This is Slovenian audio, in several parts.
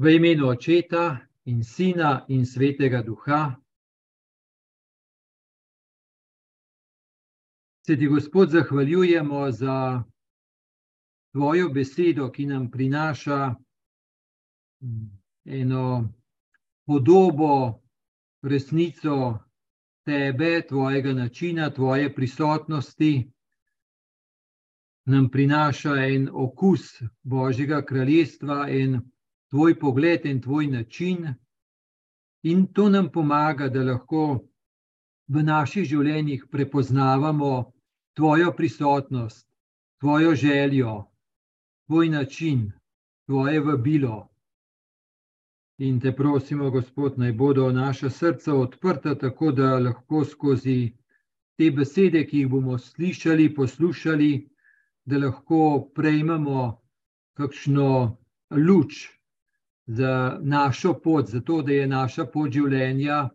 V imenu Očeta in Sina in Svetega Duha. Se ti, Gospod, zahvaljujemo za tvojo besedo, ki nam prinaša eno podobo, resnico tebe, tvojega načina, tvoje prisotnosti. Nam prinaša en okus Božjega kraljestva in tvoj pogled in tvoj način, in to nam pomaga, da lahko v naših življenjih prepoznavamo tvojo prisotnost, tvojo željo, tvoj način, tvoje vabilo. In te prosimo, Gospod, naj bodo naša srca odprta, tako da lahko skozi te besede, ki jih bomo slišali, poslušali, da lahko prejmemo kakšno luč za našo pot, zato da je naša pot življenja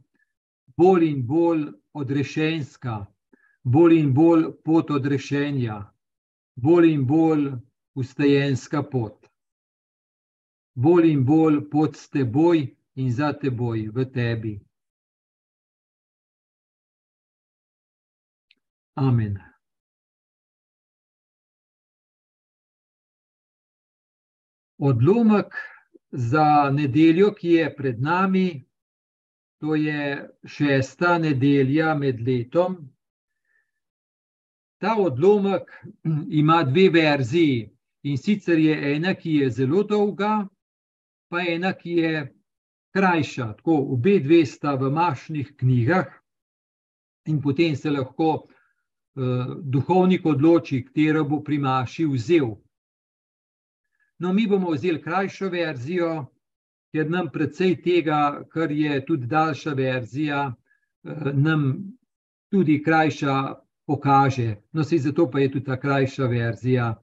bolj in bolj odrešenska, bolj in bolj pot odrešenja, bolj in bolj ustajenska pot. Bolj in bolj pot s teboj in za teboj, v tebi. Amen. Odlomek za nedeljo, ki je pred nami, to je šesta nedelja med letom. Ta odlomek ima dve verziji, in sicer je ena, ki je zelo dolga, pa ena, ki je krajša. Tako, obe dve sta v mašnih knjigah, in potem se lahko uh, duhovnik odloči, katero bo pri maši vzel. No, mi bomo vzeli krajšo verzijo, ker nam precej tega, kar je tudi daljša verzija, eh, nam tudi krajša pokaže. No, se zato pa je tudi ta krajša verzija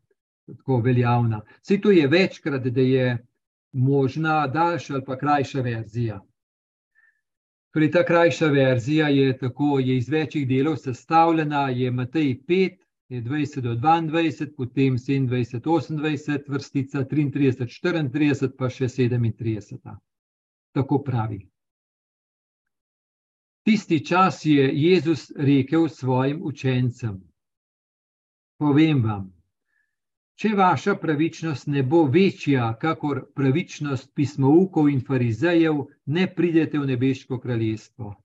tako veljavna. Vse to je večkrat, da je možna daljša ali pa krajša verzija. Torej, ta krajša verzija je tako, je iz večjih delov sestavljena, je Matej 5, je 20 do 22, potem 27, 28, vrstica 33, 34, pa še 37. Tako pravi. Tisti čas je Jezus rekel svojim učencem: Povem vam, če vaša pravičnost ne bo večja, kakor pravičnost pismoukov in farizejev, ne pridete v nebeško kraljestvo.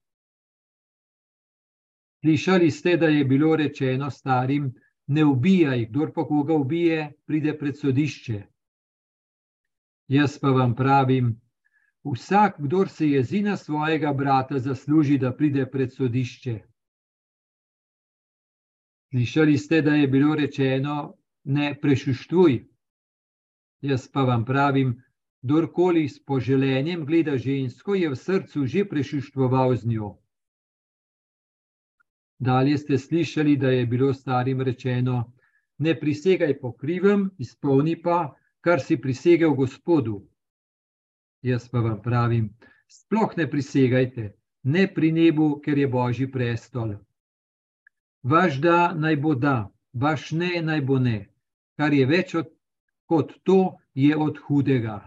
Slišali ste, da je bilo rečeno starim: Ne ubijaj, kdor pa koga ubije, pride pred sodišče. Jaz pa vam pravim, vsak, kdor se jezi na svojega brata, zasluži, da pride pred sodišče. Slišali ste, da je bilo rečeno: Ne prešuštvuj. Jaz pa vam pravim, kdorkoli s poželenjem gleda žensko, je v srcu že prešuštvoval z njo. Dalje ste slišali, da je bilo starim rečeno: Ne prisegaj po krivem, izpolni pa, kar si prisegel Gospodu. Jaz pa vam pravim: Sploh ne prisegajte, ne pri nebu, ker je božji prestol. Vaš da naj bo da, vaš ne naj bo ne, kar je več od, kot to, je od hudega.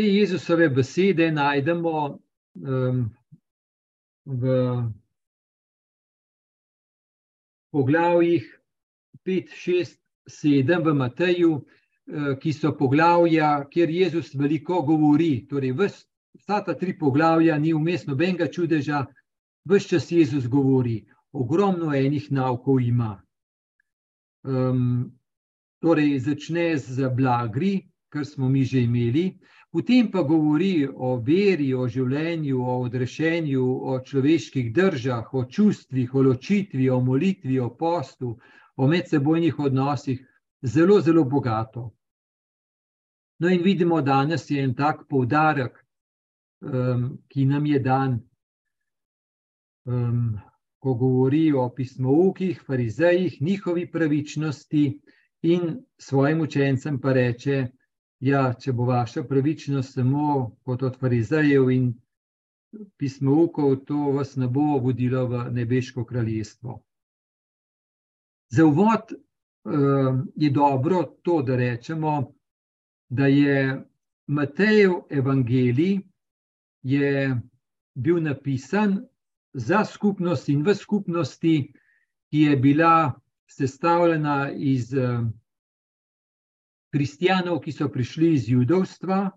Te Jezusove besede najdemo um, v poglavjih 5, 6, 7 v Mateju, uh, ki so poglavja, kjer Jezus veliko govori. Torej, vs, vsa ta tri poglavja ni vmes nobenega čudeža, vse čas Jezus govori, ogromno enih naukov ima. Um, torej, začne z blagri, kar smo mi že imeli. Potem pa govori o veri, o življenju, o odrešenju, o človeških državah, o čustvih, o ločitvi, o molitvi, o postu, o medsebojnih odnosih, zelo, zelo bogato. No, in vidimo, da danes je en tak poudarek, um, ki nam je dan, um, ko govori o pismoukih, farizejih, njihovi pravičnosti, in svojim učencem pa reče, Ja, če bo vaša pravičnost samo kot od farizejev in pismovkov, to vas ne bo vodilo v nebeško kraljestvo. Za uvod uh, je dobro to, da rečemo, da je Matejev evangelij bil napisan za skupnost in v skupnosti, ki je bila sestavljena iz uh, kristijanov, ki so prišli iz judovstva,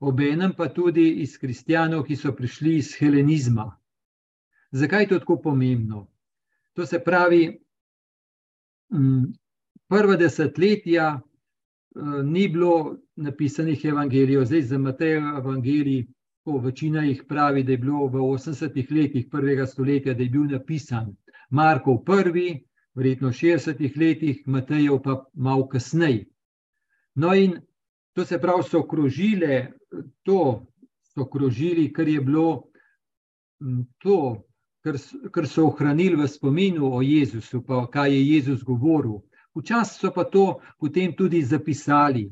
obenem pa tudi iz kristijanov, ki so prišli iz helenizma. Zakaj je to tako pomembno? To se pravi, prva desetletja uh, ni bilo napisanih evangelijev, zdaj za Matejev evangelij, ko večina jih pravi, da je bilo v 80-ih letih prvega stoletja, da je bil napisan Markov prvi, verjetno v 60-ih letih, Matejev pa malo kasneje. No, in to se pravi, so krožile to, so krožili, kar je bilo to, kar, kar so ohranili v spominu o Jezusu, pa kaj je Jezus govoril. Včasih so pa to potem tudi zapisali.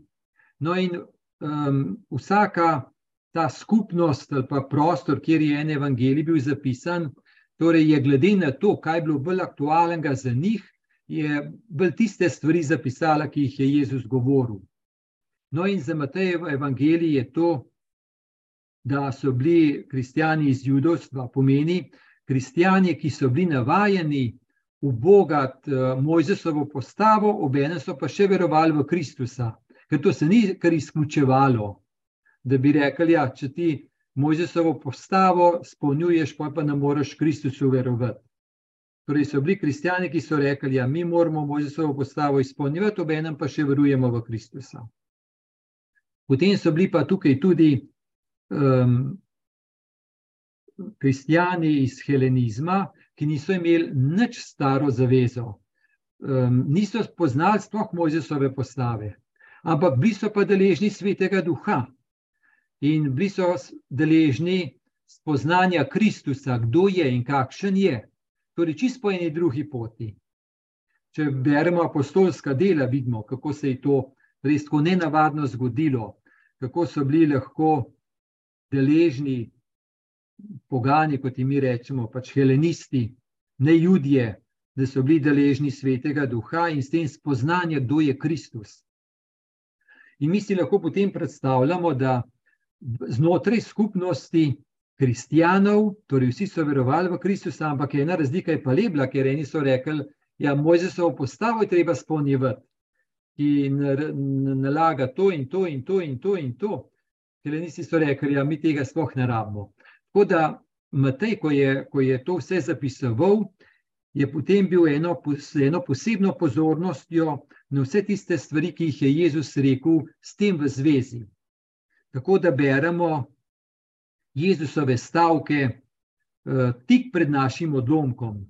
No, in um, vsaka ta skupnost ali pa prostor, kjer je en evangelij bil zapisan, torej je glede na to, kaj je bilo bolj aktualnega za njih, je bolj tiste stvari zapisala, ki jih je Jezus govoril. No, in za Matejevo evangelij je to, da so bili kristijani iz judovstva, pomeni kristijani, ki so bili navajeni ubogati uh, Mojzesovo postavo, obenem so pa še verovali v Kristusa. Ker to se ni kar izključevalo, da bi rekli, ja, če ti Mojzesovo postavo spolnjuješ, pa pa ne moreš Kristusu verovati. Torej so bili kristijani, ki so rekli, da ja, mi moramo Mojzesovo postavo izpolnjevati, obenem pa še verujemo v Kristusa. Potem so bili pa tukaj tudi um, kristijani iz helenizma, ki niso imeli nič staro zavezo, um, niso spoznali sploh Mojzesove postave, ampak bili so pa deležni svetega duha in bili so deležni spoznanja Kristusa, kdo je in kakšen je. Torej, čisto po eni drugi poti. Če beremo apostolska dela, vidimo, kako se je to res tako nenavadno zgodilo kako so bili lahko deležni pogani, kot jim rečemo, pač helenisti, ne ljudje, da so bili deležni svetega duha in s tem spoznanja, kdo je Kristus. In mi si lahko potem predstavljamo, da znotraj skupnosti kristijanov, torej vsi so verovali v Kristusa, ampak ena razlika je pa lebla, ker eni so rekli, ja, Mojzesovo postavo je treba spolnjevati ki nalaga to in to in to in to in to. Helenisti so rekli, da ja, mi tega sploh ne rabimo. Tako da Matej, ko je, ko je to vse zapisoval, je potem bil eno, eno posebno pozornostjo na vse tiste stvari, ki jih je Jezus rekel, s tem v zvezi. Tako da beremo Jezusove stavke uh, tik pred našim odlomkom,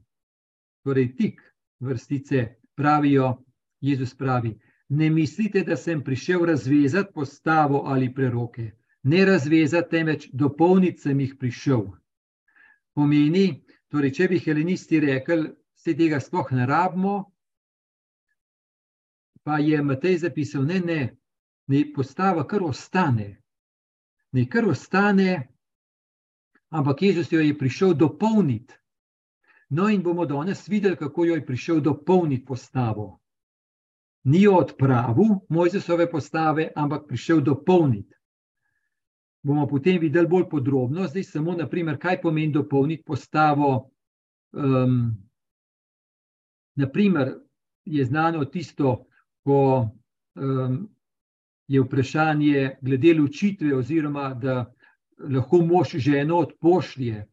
torej tik vrstice pravijo, Jezus pravi. Ne mislite, da sem prišel razvezati postavo ali preroke. Ne razvezati, temveč dopolniti sem jih prišel. Pomeni, torej, če bi helenisti rekli, da tega sploh ne rabimo, pa je Matej zapisal, ne, ne, ne postava kar ostane. Ne kar ostane, ampak Jezus jo je prišel dopolniti. No, in bomo danes videli, kako jo je prišel dopolniti postavo ni odpravil Mojzesove postave, ampak prišel dopolniti. Bomo potem videli bolj podrobno, zdaj samo, naprimer, kaj pomeni dopolniti postavo. Um, naprimer, je znano tisto, ko um, je vprašanje glede ločitve, oziroma da lahko mož ženo odpošlje.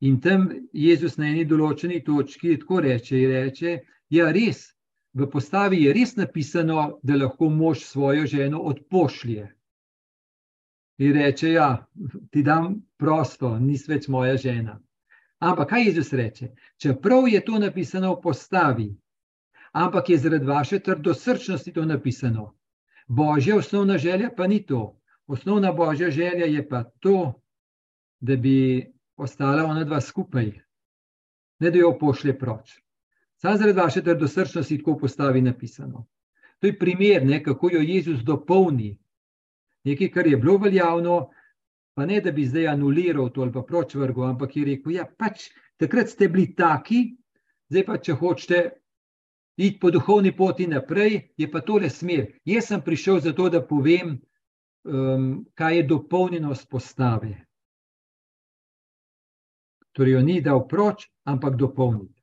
In tam Jezus na eni določeni točki tako reče: reče Ja, res, v postavi je res napisano, da lahko mož svojo ženo odpošlje. In reče: Ja, ti dam prosto, nisi več moja žena. Ampak kaj Jezus reče? Čeprav je to napisano v postavi, ampak je zaradi vaše trdosrčnosti to napisano. Božja osnovna želja pa ni to. Osnovna božja želja je pa to, da bi ostala ona dva skupaj, ne da jo pošlje proč. Sam zaradi vaše trdosrčnosti tako postavi napisano. To je primer, ne, kako jo Jezus dopolni. Nekaj, kar je bilo veljavno, Pa ne, da bi zdaj anuliral to ali pa pročvrgo, ampak je rekel, ja, pač takrat ste bili taki, zdaj pa če hočete iti po duhovni poti naprej, je pa tole smer. Jaz sem prišel zato, da povem, um, kaj je dopolnjenost postave. Torej, jo ni dal proč, ampak dopolniti.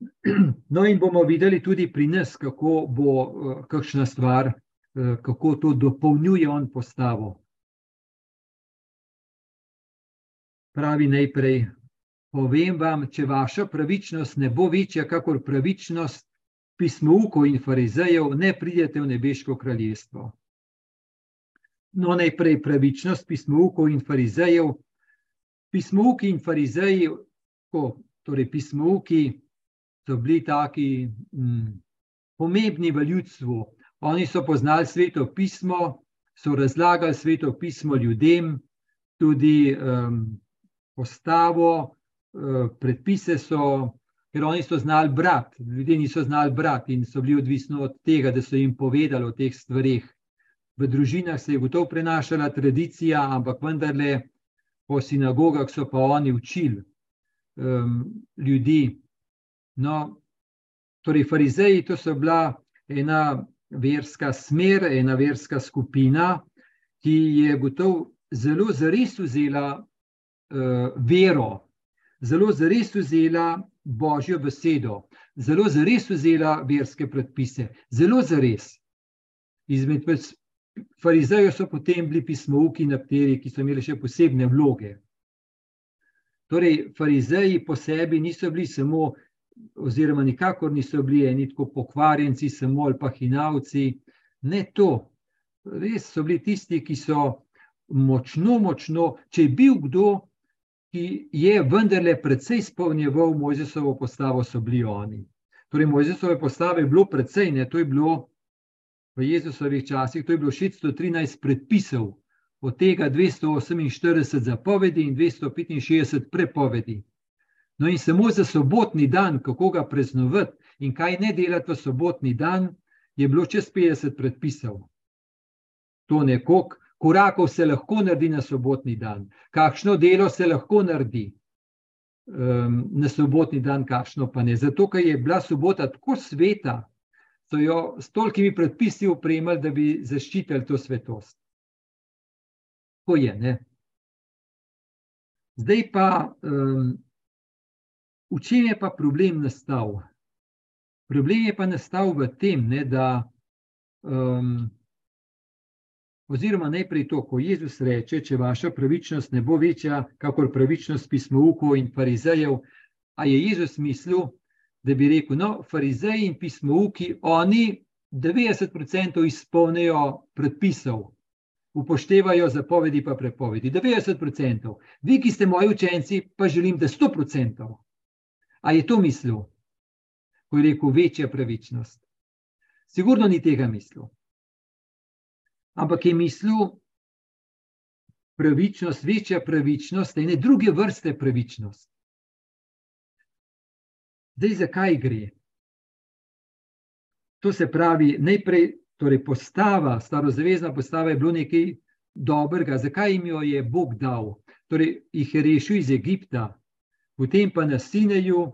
No, in bomo videli tudi pri nas, kako bo uh, kakšna stvar, uh, kako to dopolnjuje on postavo. Pravi najprej, povem vam, če vaša pravičnost ne bo večja, kakor pravičnost pismovkov in farizejev, ne pridete v nebeško kraljestvo. No, najprej pravičnost pismovkov in farizejev. Pismovki in farizeji, ko, torej pismovki, so bili taki hm, pomembni v ljudstvu. Oni so poznali sveto pismo, so razlagali sveto pismo ljudem, tudi um, postavo, Eh, predpise so, ker oni so znali brati, ljudje niso znali brati in so bili odvisni od tega, da so jim povedali o teh stvarih. V družinah se je gotovo prenašala tradicija, ampak vendarle po sinagogah so pa oni učili um, ljudi. No, torej, farizeji, to so bila ena verska smer, ena verska skupina, ki je gotovo zelo zares vzela uh, vero zelo zares vzela božjo besedo, zelo zares vzela verske predpise, zelo zares. Izmed farizejev so potem bili pismovki, nekateri, ki so imeli še posebne vloge. Torej, farizeji po sebi niso bili samo, oziroma nikakor niso bili eni tako pokvarjenci, samo ali pa hinavci. Ne to. Res so bili tisti, ki so močno, močno, če je bil kdo, ki je vendarle precej izpolnjeval Mojzesovo postavo, so bili oni. Torej, Mojzesove postave je bilo precej, ne, to je bilo v Jezusovih časih, to je bilo 613 predpisov, od tega 248 zapovedi in 265 prepovedi. No, in samo za sobotni dan, kako ga preznovati in kaj ne delati v sobotni dan, je bilo čez 50 predpisov. To nekako korakov se lahko naredi na sobotni dan, kakšno delo se lahko naredi um, na sobotni dan, kakšno pa ne. Zato, ker je bila sobota tako sveta, so jo s tolkimi predpisi upremali, da bi zaščitili to svetost. Ko je, ne. Zdaj pa, um, v čem je pa problem nastal? Problem je pa nastal v tem, ne, da um, Oziroma, najprej to, ko Jezus reče, če vaša pravičnost ne bo večja, kakor pravičnost pismovkov in farizejev. A je Jezus mislil, da bi rekel, no, farizeji in pismovki, oni 90% izpolnijo predpisov, upoštevajo zapovedi pa prepovedi. 90%. Vi, ki ste moji učenci, pa želim, da 100%. A je to mislil, ko je rekel, večja pravičnost? Sigurno ni tega mislil ampak je mislil pravičnost, večja pravičnost, ene druge vrste pravičnost. Zdaj, zakaj gre? To se pravi, najprej, torej postava, starozvezna postava je bilo nekaj dobrega. Zakaj jim jo je Bog dal? Torej, jih je rešil iz Egipta, potem pa na Sineju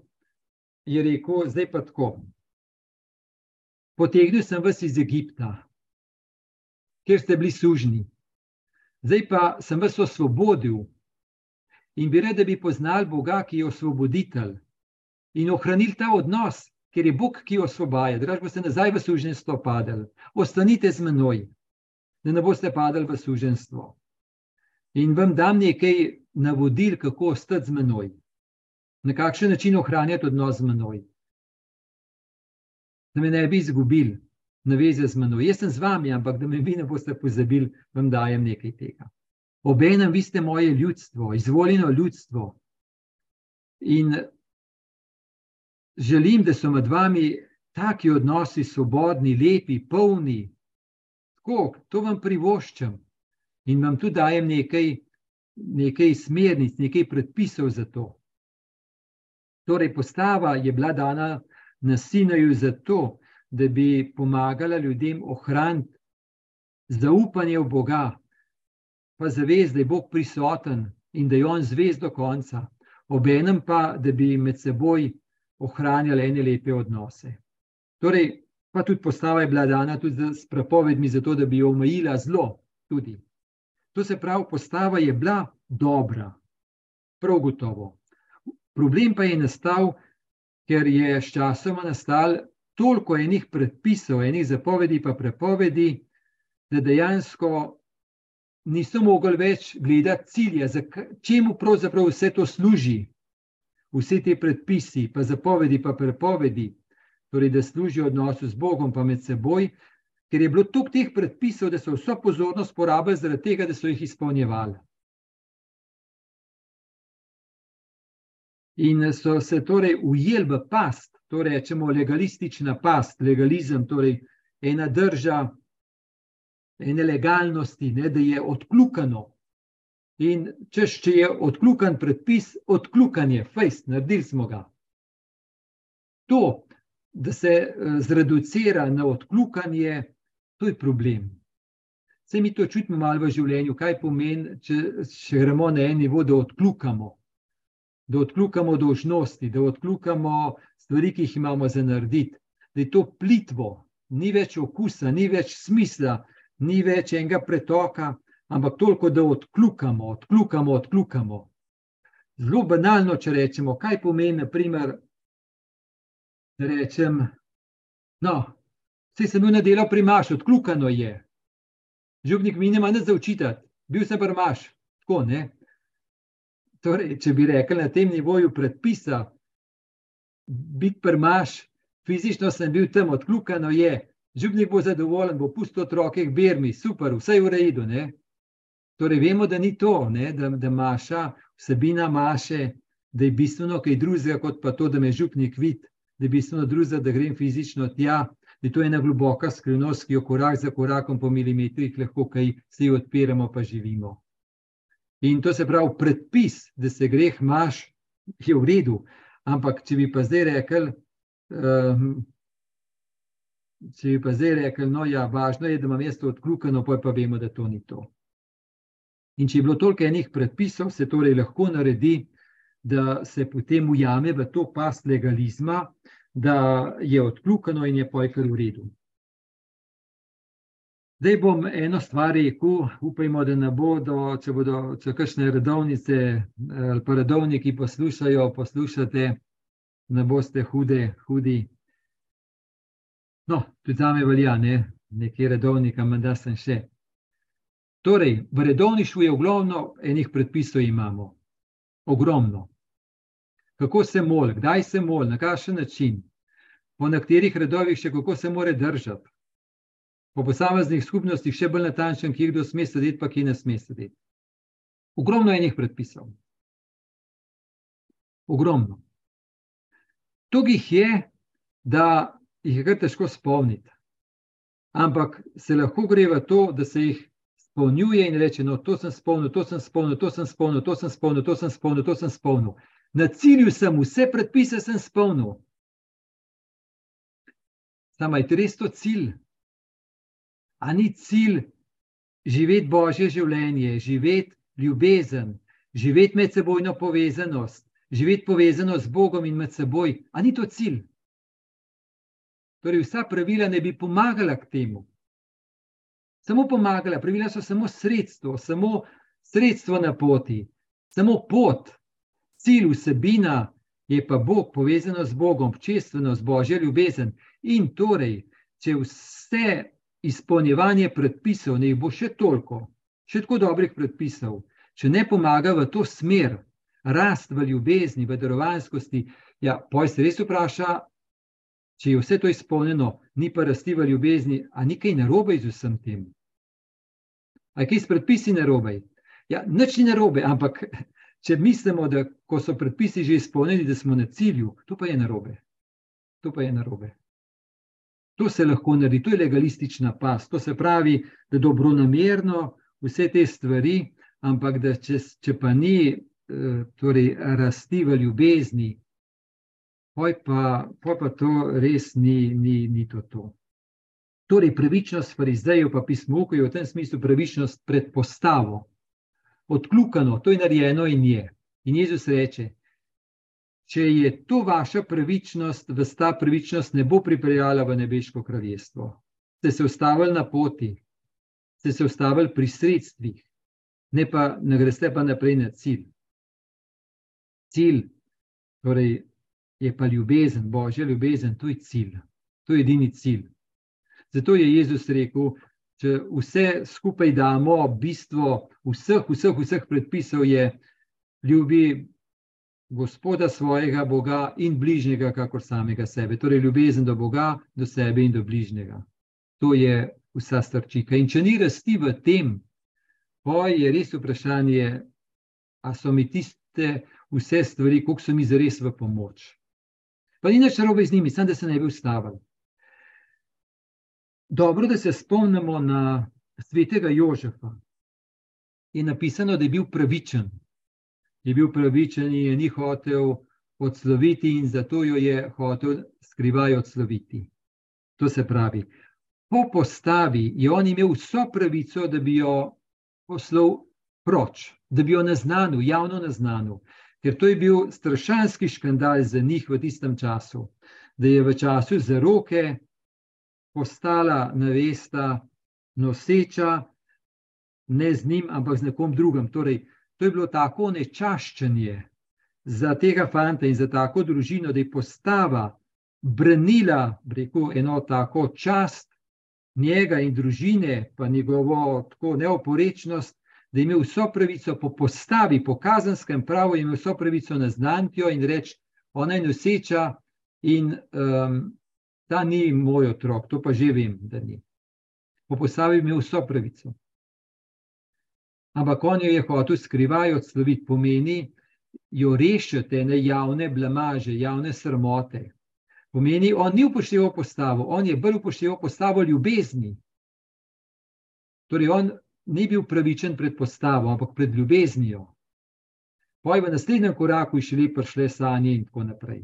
je rekel, zdaj pa tako. Potegnil sem vas iz Egipta, kjer ste bili sužni. Zdaj pa sem vas osvobodil in bi rad, da bi poznali Boga, ki je osvoboditelj in ohranili ta odnos, ker je Bog, ki osvobaja. Drugač boste nazaj v suženstvo padali. Ostanite z menoj, da ne boste padali v suženstvo. In vam dam nekaj navodil, kako ostati z menoj, na kakšen način ohranjati odnos z menoj. Da me ne bi izgubili naveze z menoj. Jaz sem z vami, ampak da me vi ne boste pozabili, vam dajem nekaj tega. Obenem, vi ste moje ljudstvo, izvoljeno ljudstvo. In želim, da so med vami taki odnosi svobodni, lepi, polni. Tako, to vam privoščam in vam tudi dajem nekaj, nekaj smernic, nekaj predpisov za to. Torej, postava je bila dana na sinaju zato, da bi pomagala ljudem ohraniti zaupanje v Boga, pa zavez, da je Bog prisoten in da je On zvezd do konca, obenem pa, da bi med seboj ohranjali ene lepe odnose. Torej, pa tudi postava je bila dana tudi s prepovedmi, zato da bi omejila zlo. Tudi. To se pravi, postava je bila dobra, prav gotovo. Problem pa je nastal, ker je s časoma nastal toliko enih predpisov, enih zapovedi, pa prepovedi, da dejansko niso mogli več gledati cilja, čemu pravzaprav vse to služi, vse te predpisi, pa zapovedi, pa prepovedi, torej da služijo odnosu z Bogom, pa med seboj, ker je bilo toliko teh predpisov, da so vso pozornost porabili zaradi tega, da so jih izpolnjevali. In so se torej ujeli v past, to rečemo legalistična past, legalizem, torej ena drža, ene legalnosti, ne, da je odkljukano. In češ, če je odkljukan predpis, odkljukanje, fejst, naredili smo ga. To, da se eh, zreducira na odkljukanje, to je problem. Vse mi to čutimo malo v življenju, kaj pomeni, če, če gremo na en nivo, da odkljukamo. Da odkljukamo dožnosti, da odkljukamo stvari, ki jih imamo za narediti. Da je to plitvo, ni več okusa, ni več smisla, ni več enega pretoka, ampak toliko, da odkljukamo, odkljukamo, odkljukamo. Zelo banalno, če rečemo, kaj pomeni, naprimer, da rečem, no, vse sem bil na delo pri Maš, odkljukano je. Župnik mi nema nič za učitati, bil sem pri Maš, tako ne. Torej, če bi rekel na tem nivoju predpisa, biti pri Maš, fizično sem bil tam, odkljukano je, župnik bo zadovoljen, bo pusto otroke, bermi, super, vse je v redu. Ne? Torej, vemo, da ni to, ne? da, da maša, vsebina maše, da je bistveno kaj drugega, kot pa to, da me župnik vidi, da je bistveno drugega, da grem fizično tja. Je to ena globoka skrivnost, ki jo korak za korakom po milimetrih lahko kaj se odpiramo, pa živimo. In to se pravi, predpis, da se greh maš, je v redu. Ampak, če bi pa zdaj rekel, um, če bi pa zdaj rekel, no, ja, važno je, da imam mesto odkljukano, pa pa vemo, da to ni to. In če je bilo toliko enih predpisov, se torej lahko naredi, da se potem ujame v to past legalizma, da je odkljukano in je pojkar v redu. Zdaj bom eno stvar rekel, upajmo, da ne bodo, če bodo če kakšne redovnice ali pa redovniki poslušajo, poslušate, ne boste hude, hudi No, tudi za me velja, ne? nekaj redovnika, da sem še. Torej, v redovništvu je ogromno enih predpisov, imamo. Ogromno. Kako se mol, kdaj se mol, na kakšen način, po nekaterih redovih še kako se more držati, po posameznih skupnostih še bolj natančen, kje kdo sme sedeti, pa kje ne sme sedeti. Ogromno enih predpisov. Ogromno. Tukaj je, da jih je kar težko spomniti. Ampak se lahko gre v to, da se jih spomnjuje in reče: No, to sem spomnil, to sem spomnil, to sem spomnil, to sem spomnil, to sem spomnil, to sem spomnil. Na cilju sem, vse predpise spomnil. Samo je res to cilj. A ni cilj živeti božje življenje, živeti ljubezen, živeti medsebojno povezanost, živeti povezanost z Bogom in med seboj. A ni to cilj? Torej, vsa pravila ne bi pomagala k temu. Samo pomagala, pravila so samo sredstvo, samo sredstvo na poti, samo pot, cilj, vsebina je pa Bog, povezano z Bogom, čestveno, z božjo ljubezen. In torej, če vse izpolnjevanje predpisov ne bo še toliko, še tako dobrih predpisov, če ne pomaga v to smer, rast v ljubezni, v darovanskosti, ja, poj se res vpraša, če je vse to izpolnjeno, ni pa rasti v ljubezni, a ni kaj narobe z vsem tem. A je kaj s predpisi narobe? Ja, nič ni narobe, ampak če mislimo, da ko so predpisi že izpolnjeni, da smo na cilju, to pa je narobe. To pa je narobe. To se lahko naredi, to je legalistična pas. To se pravi, da dobro namerno vse te stvari, ampak da če, če pa ni eh, torej, rasti v ljubezni, poj pa, poj pa to res ni, ni, ni to. to. Torej, pravičnost farizejev, pa pismo, ki je v tem smislu pravičnost pred postavo, odkljukano, to je narejeno in je. In Jezus reče: Če je to vaša pravičnost, vas ta pravičnost ne bo pripeljala v nebeško kraljestvo. Ste se ustavili na poti, ste se ustavili pri sredstvih, ne pa ne greste pa naprej na cilj. Cilj torej, je pa ljubezen, božja ljubezen, to je cilj, to je edini cilj. Zato je Jezus rekel, če vse skupaj damo, bistvo vseh, vseh, vseh predpisov je ljubi Gospoda svojega Boga in bližnjega, kakor samega sebe. Torej, ljubezen do Boga, do sebe in do bližnjega. To je vsa strčika. In če ni rasti v tem, pa je res vprašanje, ali so mi tiste vse stvari, koliko so mi zares v pomoč. Pa ni nič narobe z njimi, samo da se ne bi ustavili. Dobro, da se spomnimo na svetega Jožefa. Je napisano, da je bil pravičen je bil pravičen in je ni hotel odsloviti, in zato jo je hotel skrivaj odsloviti. To se pravi, po postavi je on imel vso pravico, da bi jo poslal proč, da bi jo naznanil, javno naznanil. Ker to je bil strašanski škandal za njih v tistem času, da je v času za roke postala nevesta noseča, ne z njim, ampak z nekom drugim. Torej, To je bilo tako nečaščenje za tega fanta in za tako družino, da je postava branila rekel, eno tako čast njega in družine, pa njegovo tako neoporečnost, da je imel vso pravico po postavi, po kazenskem pravu, imel vso pravico naznaniti jo in reči: Ona je noseča in um, ta ni moj otrok, to pa že vem, da ni. Po postavi imel vso pravico ampak on jo je hotel skrivaj odsloviti, pomeni jo rešiti ne javne blamaže, javne sramote. Pomeni, on ni upošteval postavo, on je bolj upošteval postavo ljubezni. Torej, on ni bil pravičen pred postavo, ampak pred ljubeznijo. Poj v naslednjem koraku je šele prišle sanje in tako naprej.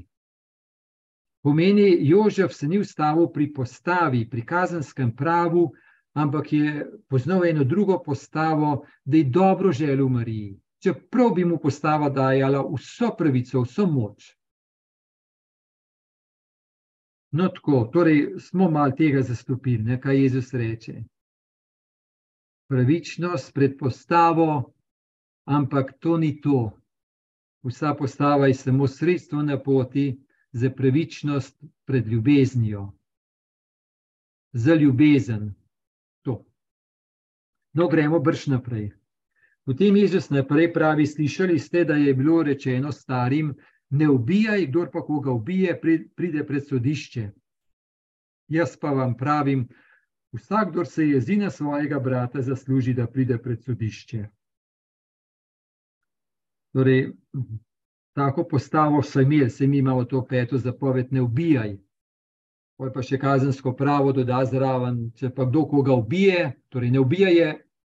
Pomeni, Jožef se ni ustavil pri postavi, pri kazenskem pravu, ampak je poznal eno drugo postavo, da je dobro želel Mariji. Čeprav bi mu postava dajala vso pravico, vso moč. No, tako, torej smo malo tega zastopili, ne, kaj Jezus reče. Pravičnost pred postavo, ampak to ni to. Vsa postava je samo sredstvo na poti za pravičnost pred ljubeznijo. Za ljubezen, No, gremo brž naprej. Potem Jezus naprej pravi: Slišali ste, da je bilo rečeno starim: Ne ubijaj, kdo pa koga ubije, pride pred sodišče. Jaz pa vam pravim, vsak, kdo se jezi na svojega brata, zasluži, da pride pred sodišče. Torej, tako postavo so imeli, se mi imamo to peto zapoved: Ne ubijaj. Poj pa še kazensko pravo doda zraven, če pa kdo koga ubije, torej ne ubija je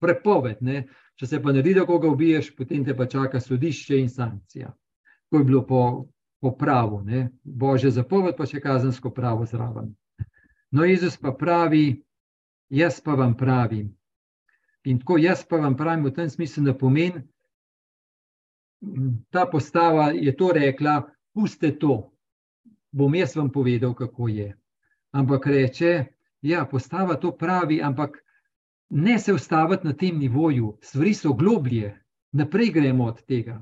prepoved. Ne? Če se pa ne vidi, da koga ubiješ, potem te pa čaka sodišče in sankcija. To je bilo po, po pravu, ne? božje zapoved, pa še kazensko pravo zraven. No, Jezus pa pravi, jaz pa vam pravim. In tako jaz pa vam pravim v tem smislu, da pomeni, ta postava je to rekla, puste to, bom jaz vam povedal, kako je ampak reče, ja, postava to pravi, ampak ne se ustaviti na tem nivoju, stvari so globlje, naprej gremo od tega.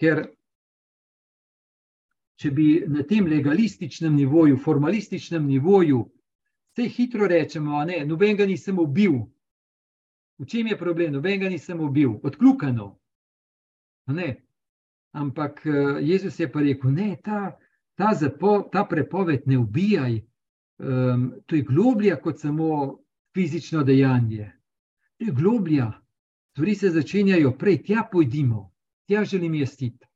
Ker če bi na tem legalističnem nivoju, formalističnem nivoju, vse hitro rečemo, ne, noben ga nisem ubil. V čem je problem? Noben ga nisem ubil, odkljukano. Ampak eh, Jezus je pa rekel, ne, ta, ta, ta prepoved ne ubijaj, um, to je globlja kot samo fizično dejanje. To je globlja. Stvari se začenjajo prej, tja pojdimo, tja želim jaz iti.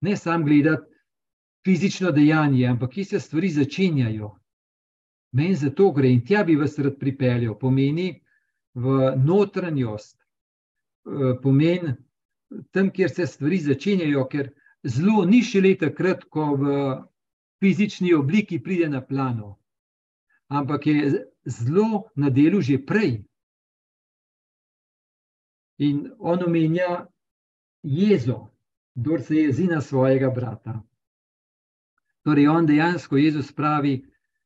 Ne samo gledati fizično dejanje, ampak ki se stvari začenjajo. Meni za to gre in tja bi vas rad pripeljal, pomeni v notranjost, e, pomeni tam, kjer se stvari začenjajo, ker zelo ni šele takrat, ko v fizični obliki pride na plano, ampak je zelo na delu že prej. In on omenja jezo, kdo se jezi na svojega brata. Torej, on dejansko, Jezus pravi,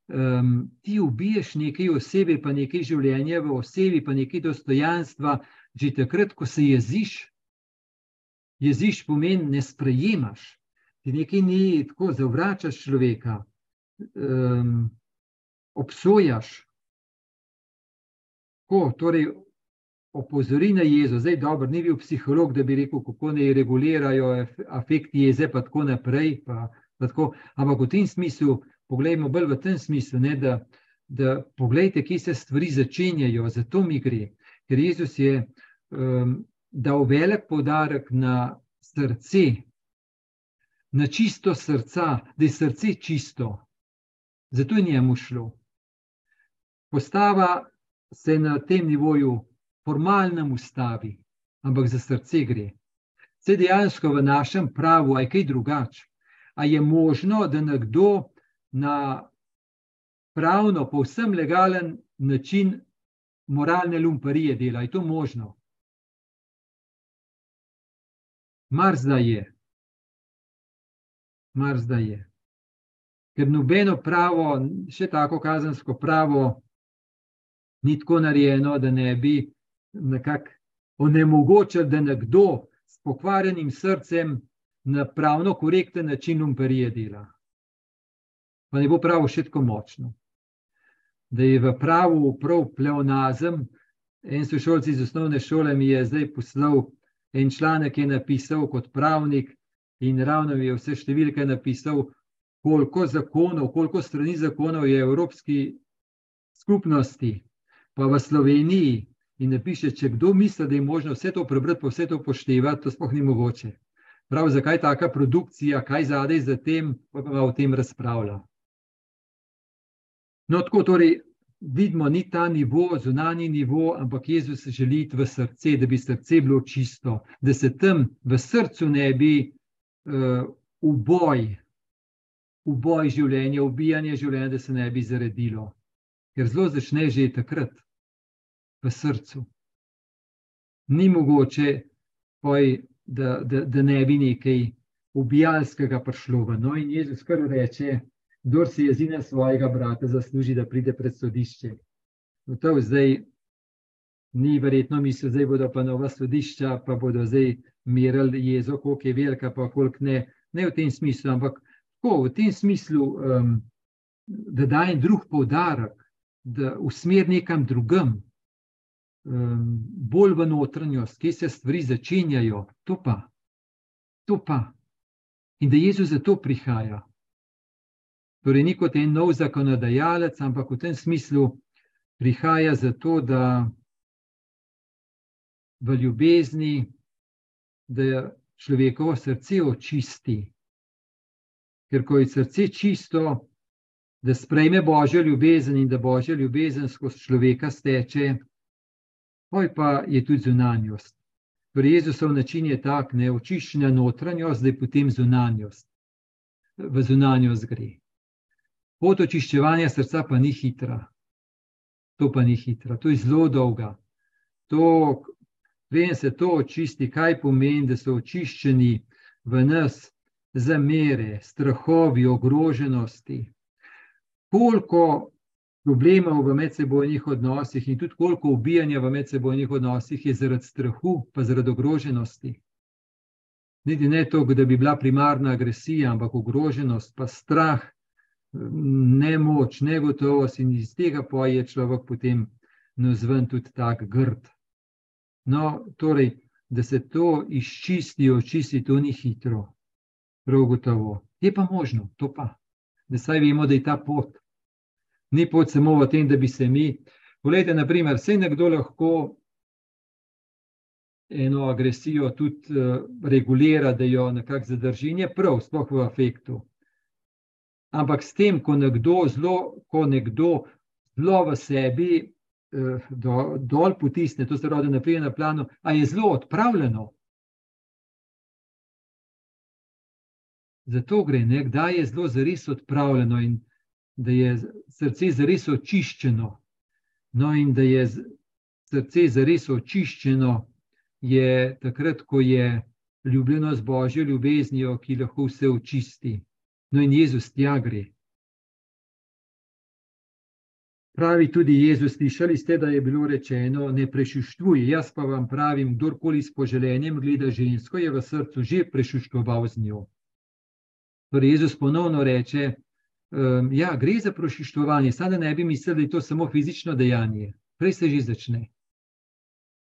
um, ti ubiješ nekaj osebe, pa nekaj življenja v osebi, pa nekaj dostojanstva, že takrat, ko se jeziš. Jeziš pomeni, ne sprejemaš, ti nekaj ni tako, zavračaš človeka, um, obsojaš. Ko, torej, opozori na jezo, zdaj dobro, ni bil psiholog, da bi rekel, kako naj regulirajo afekti jeze, pa tako naprej. Pa, pa tako. Ampak v tem smislu, pogledajmo bolj v tem smislu, ne, da, da pogledajte, kje se stvari začenjajo, zato mi gre. Ker Jezus je um, dal velik podarek na srce, na čisto srca, da je srce čisto. Zato je njemu šlo. Postava se na tem nivoju formalnem ustavi, ampak za srce gre. Se dejansko v našem pravu, aj kaj drugače. A je možno, da nekdo na pravno, povsem legalen način moralne lumparije dela? Je to možno? Mar zdaj je. Mar zdaj je. Ker nobeno pravo, še tako kazensko pravo, ni tako narejeno, da ne bi nekako onemogočili, da nekdo s pokvarjenim srcem na pravno korekten način umperije dela. Pa ne bo prav še tako močno. Da je v pravu prav pleonazem. En sošolci iz osnovne šole mi je zdaj poslal en članek, ki je napisal kot pravnik, in ravno je vse številke napisal, koliko zakonov, koliko strani zakonov je v Evropski skupnosti, pa v Sloveniji, in napiše, če kdo misli, da je možno vse to prebrati, pa vse to poštevati, to sploh ni mogoče. Prav, zakaj taka produkcija, kaj zadej za tem, pa pa o tem razpravlja. No, tako torej vidimo, ni ta nivo, zunani nivo, ampak Jezus želi iti v srce, da bi srce bilo čisto, da se tam v srcu ne bi uh, uboj, uboj življenja, ubijanje življenja, da se ne bi zaredilo. Ker zelo začne že takrat v srcu. Ni mogoče, poj, da, da, da ne bi nekaj ubijalskega prišlo. No, in Jezus kar reče, kdo si jezina svojega brata zasluži, da pride pred sodišče. No, to zdaj ni verjetno misel, da bodo pa nova sodišča, pa bodo zdaj merili jezo, koliko je velika, pa koliko ne. Ne v tem smislu, ampak tako, v tem smislu, um, da dajem drug poudarek, da usmer nekam drugam, um, bolj v notranjost, kje se stvari začenjajo, to pa, to pa. In da Jezus za to prihaja. Torej, ni kot en nov zakonodajalec, ampak v tem smislu prihaja zato, da v ljubezni, da človekovo srce očisti. Ker ko je srce čisto, da sprejme božjo ljubezen in da božja ljubezen skozi človeka steče, Poj pa je tudi zunanjost. Torej, Jezusov način je tak, ne očiščena notranjost, zdaj potem zunanjost. V zunanjost gre. Pot očiščevanja srca pa ni hitra. To pa ni hitra, to je zelo dolga. To, vem se to očisti, kaj pomeni, da so očiščeni v nas zamere, strahovi, ogroženosti. Koliko problemov v medsebojnih odnosih in tudi koliko ubijanja v medsebojnih odnosih je zaradi strahu, pa zaradi ogroženosti. Niti ne to, da bi bila primarna agresija, ampak ogroženost, pa strah, nemoč, negotovost in iz tega pa je človek potem nazven tudi tak grd. No, torej, da se to izčisti, očisti, to ni hitro, prav gotovo. Je pa možno, to pa, da saj vemo, da je ta pot ni pot samo v tem, da bi se mi. Poglejte, naprimer, vse nekdo lahko eno agresijo tudi uh, regulira, da jo nekako zadrži, in je prav, sploh v afektu. Ampak s tem, ko nekdo zelo, ko nekdo zelo v sebi do, dol potisne, to se rodi naprej na planu, a je zelo odpravljeno. Zato gre, kdaj je zelo zares odpravljeno in da je srce zares očiščeno. No, in da je srce zares očiščeno, je takrat, ko je ljubljeno z božjo ljubeznijo, ki lahko vse očisti. No, in Jezus tja gre. Pravi tudi Jezus, slišali ste, da je bilo rečeno: Ne prešuštvuj. Jaz pa vam pravim, kdorkoli s poželjenjem gleda žensko, je v srcu že prešuštvoval z njo. Torej, Jezus ponovno reče: um, Ja, gre za prešuštvovanje, samo da ne bi mislili, da je to samo fizično dejanje. Prej se že začne.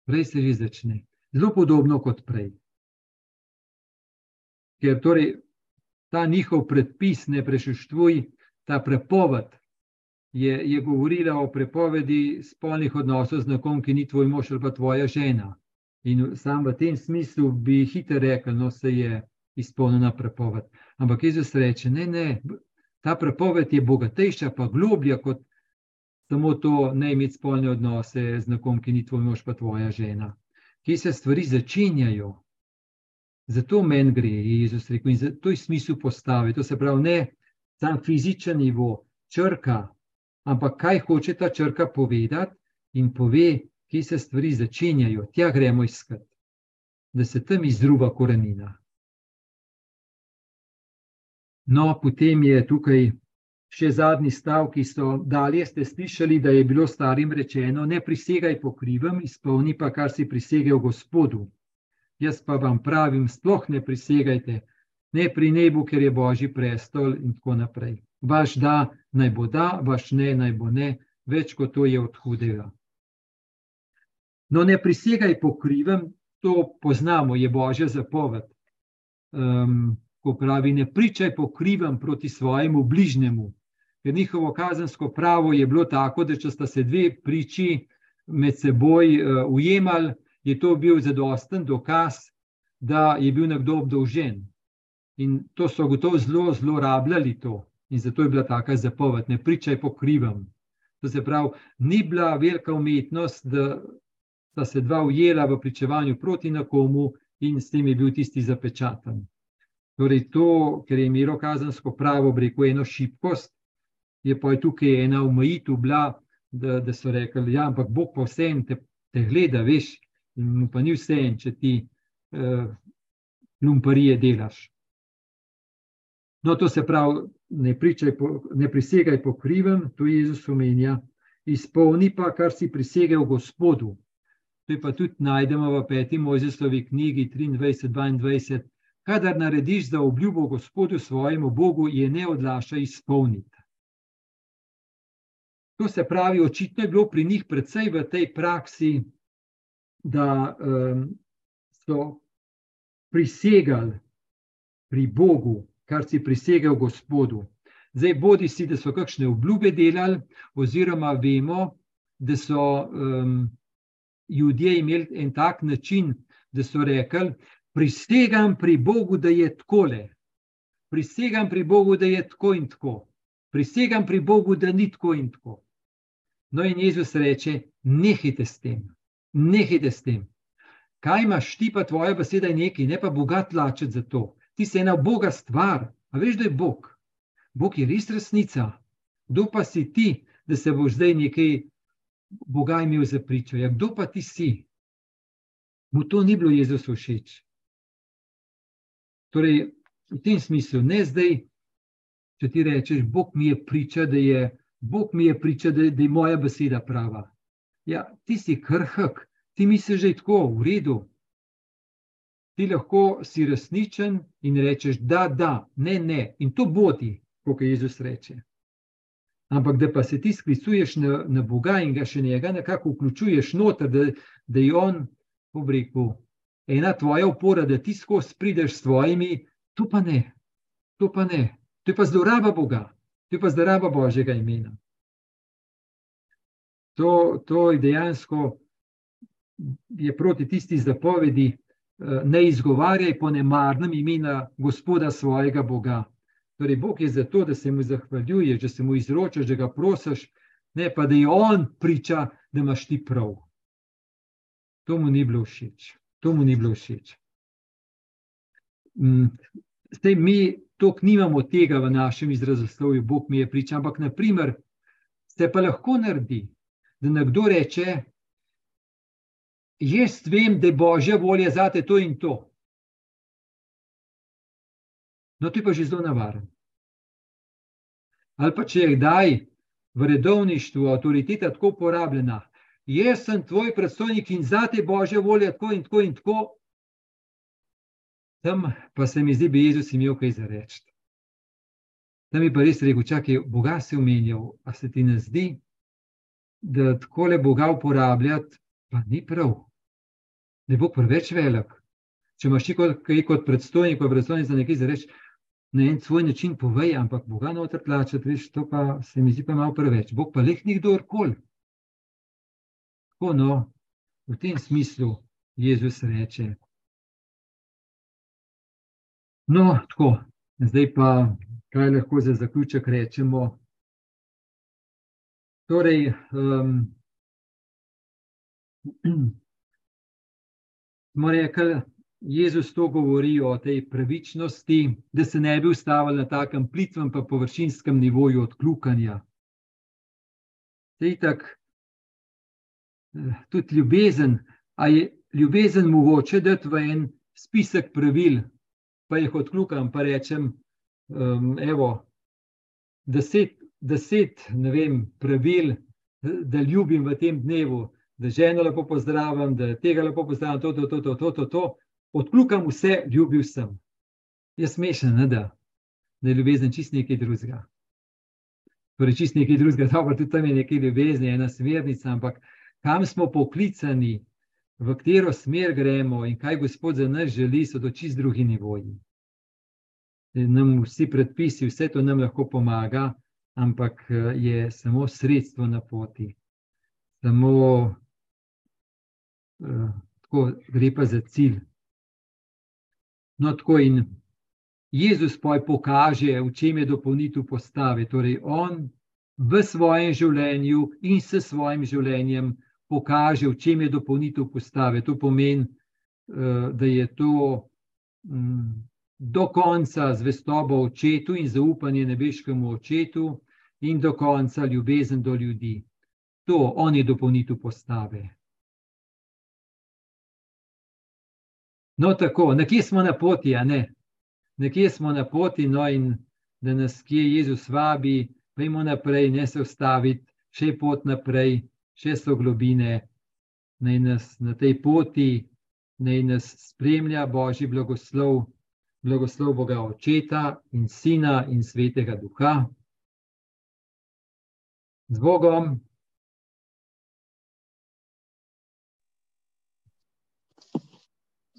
Prej se že začne. Zelo podobno kot prej. Ker torej ta njihov predpis, ne prešuštvuj, ta prepoved je, je govorila o prepovedi spolnih odnosov z nekom, ki ni tvoj mož ali pa tvoja žena. In sam v tem smislu bi hitro rekel, no se je izpolnjena prepoved. Ampak Jezus reče, ne, ne, ta prepoved je bogatejša, pa globlja kot samo to, ne imeti spolne odnose z nekom, ki ni tvoj mož pa tvoja žena. Kje se stvari začenjajo? Zato meni gre, je Jezus rekel, in zato je smisel postave. To se pravi, ne sam fizičen nivo, črka, ampak kaj hoče ta črka povedati, in pove, kje se stvari začenjajo, tja gremo iskati, da se tam izruba korenina. No, potem je tukaj še zadnji stav, ki so dalje ste slišali, da je bilo starim rečeno: Ne prisegaj po krivem, izpolni pa, kar si prisegel Gospodu. Jaz pa vam pravim, sploh ne prisegajte, ne pri nebu, ker je Božji prestol in tako naprej. Vaš da naj bo da, vaš ne naj bo ne, več kot to je od hudega. No, ne prisegaj po krivem, to poznamo, je božja zapoved. Um, ko pravi, ne pričaj po krivem proti svojemu bližnjemu. Ker njihovo kazensko pravo je bilo tako, da če sta se dve priči med seboj uh, ujemali, je to bil zadosten dokaz, da je bil nekdo obdolžen. In to so gotovo zelo zlorabljali to. In zato je bila taka zapoved, ne pričaj po krivem. To se pravi, ni bila velika umetnost, da sta se dva ujela v pričevanju proti nekomu in s tem je bil tisti zapečatan. Torej, to, ker je imelo kazansko pravo, reko eno šibkost, je pa je tukaj ena omejitev bila, da, da so rekli, ja, ampak Bog pa vse te, te gleda, veš, in mu pa ni vse en, če ti uh, lumparije delaš. No, to se pravi, ne, po, ne prisegaj po krivem, to je Jezus omenja, izpolni pa, kar si prisegel Gospodu. To pa tudi najdemo v peti Mojzesovi knjigi 23-22. Kadar narediš za obljubo Gospodu svojemu Bogu, je ne odlaša izpolniti. To se pravi, očitno je bilo pri njih predvsej v tej praksi, da um, so prisegali pri Bogu, kar si prisegel Gospodu. Zdaj, bodi si, da so kakšne obljube delali, oziroma vemo, da so um, ljudje imeli en tak način, da so rekli: Prisegam pri Bogu, da je takole, prisegam pri Bogu, da je tako in tako, prisegam pri Bogu, da ni tako in tako. No, in Jezus reče: Nehite s tem, nehite s tem. Kaj imaš ti, pa tvoja beseda je nekaj, ne pa bogat lačeti za to ti si ena Boga stvar, a veš, da je Bog. Bog je res resnica. Kdo pa si ti, da se boš zdaj nekaj Boga imel za pričo? Ja, kdo pa ti si? Mu to ni bilo Jezus všeč. Torej, v tem smislu, ne zdaj, če ti rečeš, Bog mi je priča, da je, Bog mi je, priča, da, da je moja beseda prava. Ja, ti si krhk, ti misliš, da je tako, v redu, ti lahko si resničen in rečeš, da, da, ne, ne. In to bodi, kot je Jezus reče. Ampak da pa se ti sklicuješ na, na Boga in ga še njega nekako vključuješ noter, da, da je on, po breku, ena tvoja opora, da ti skozi prideš s svojimi, to pa ne, to pa ne. To je pa zloraba Boga, to je pa zloraba Božjega imena. To, to je dejansko proti tisti zapovedi, ne izgovarjaj po nemarnem imena Gospoda svojega Boga. Torej, Bog je zato, da se mu zahvaljuješ, da se mu izročaš, da ga prosiš, ne pa da je on priča, da imaš ti prav. To mu ni bilo všeč. To mu ni bilo všeč. Mm, zdaj, mi tok nimamo tega v našem izrazoslovju, Bog mi je priča, ampak naprimer, se pa lahko naredi, da nekdo reče, jaz vem, da je božja volja za te to in to. No, ti pa že zelo navaren. Ali pa če je kdaj v redovništvu avtoriteta tako uporabljena, jaz sem tvoj predstojnik in za te božja volja tako in tako in tako. Tam pa se mi zdi, da bi Jezus imel kaj za reči. Tam je pa res rekel, čakaj, Boga se omenjal, a se ti ne zdi, da tako le Boga uporabljati, pa ni prav. Ne bo preveč velik. Če imaš ti kot, kot predstojnik, kot predstojnik za nekaj za reči, na en svoj način povej, ampak Boga noter tlačati, veš, to pa se mi zdi pa malo preveč. Bog pa leh nikdo koli. Tako no, v tem smislu Jezus reče. No, tako, zdaj pa kaj lahko za zaključek rečemo. Torej, um, smo rekli, Jezus to govori o tej pravičnosti, da se ne bi ustavili na takem plitvem, pa površinskem nivoju odkljukanja. Tak, tudi ljubezen, a je ljubezen mogoče dati v en spisek pravil, pa jih odkljukam, pa rečem, um, evo, deset, deset vem, pravil, da ljubim v tem dnevu, da ženo lepo pozdravim, da tega lepo pozdravim, to, to, to, to, to, to, to. odkljukam vse, ljubil sem. Je smešen, ne, da, da je ljubezen čist nekaj drugega. Torej, čist nekaj drugega, dobro, tudi tam je nekaj ljubezni, ena smernica, ampak kam smo poklicani, v katero smer gremo in kaj Gospod za nas želi, so to čist drugi nivoji nam vsi predpisi, vse to nam lahko pomaga, ampak je samo sredstvo na poti. Samo tako gre pa za cilj. No, tako in Jezus poj pokaže, v čem je dopolnitev postave. Torej, on v svojem življenju in s svojim življenjem pokaže, v čem je dopolnitev postave. To pomeni, uh, da je to. Um, do konca zvestobo očetu in zaupanje nebeškemu očetu, in do konca ljubezen do ljudi. To on je dopolnitev postave. No, tako, nekje smo na poti, a ne. Nekje smo na poti, no, in da nas kje Jezus vabi, pojmo naprej, ne se ustaviti, še pot naprej, še so globine, naj nas na tej poti, naj nas spremlja Božji blagoslov blagoslov Boga Očeta in Sina in Svetega Duha. Z Bogom.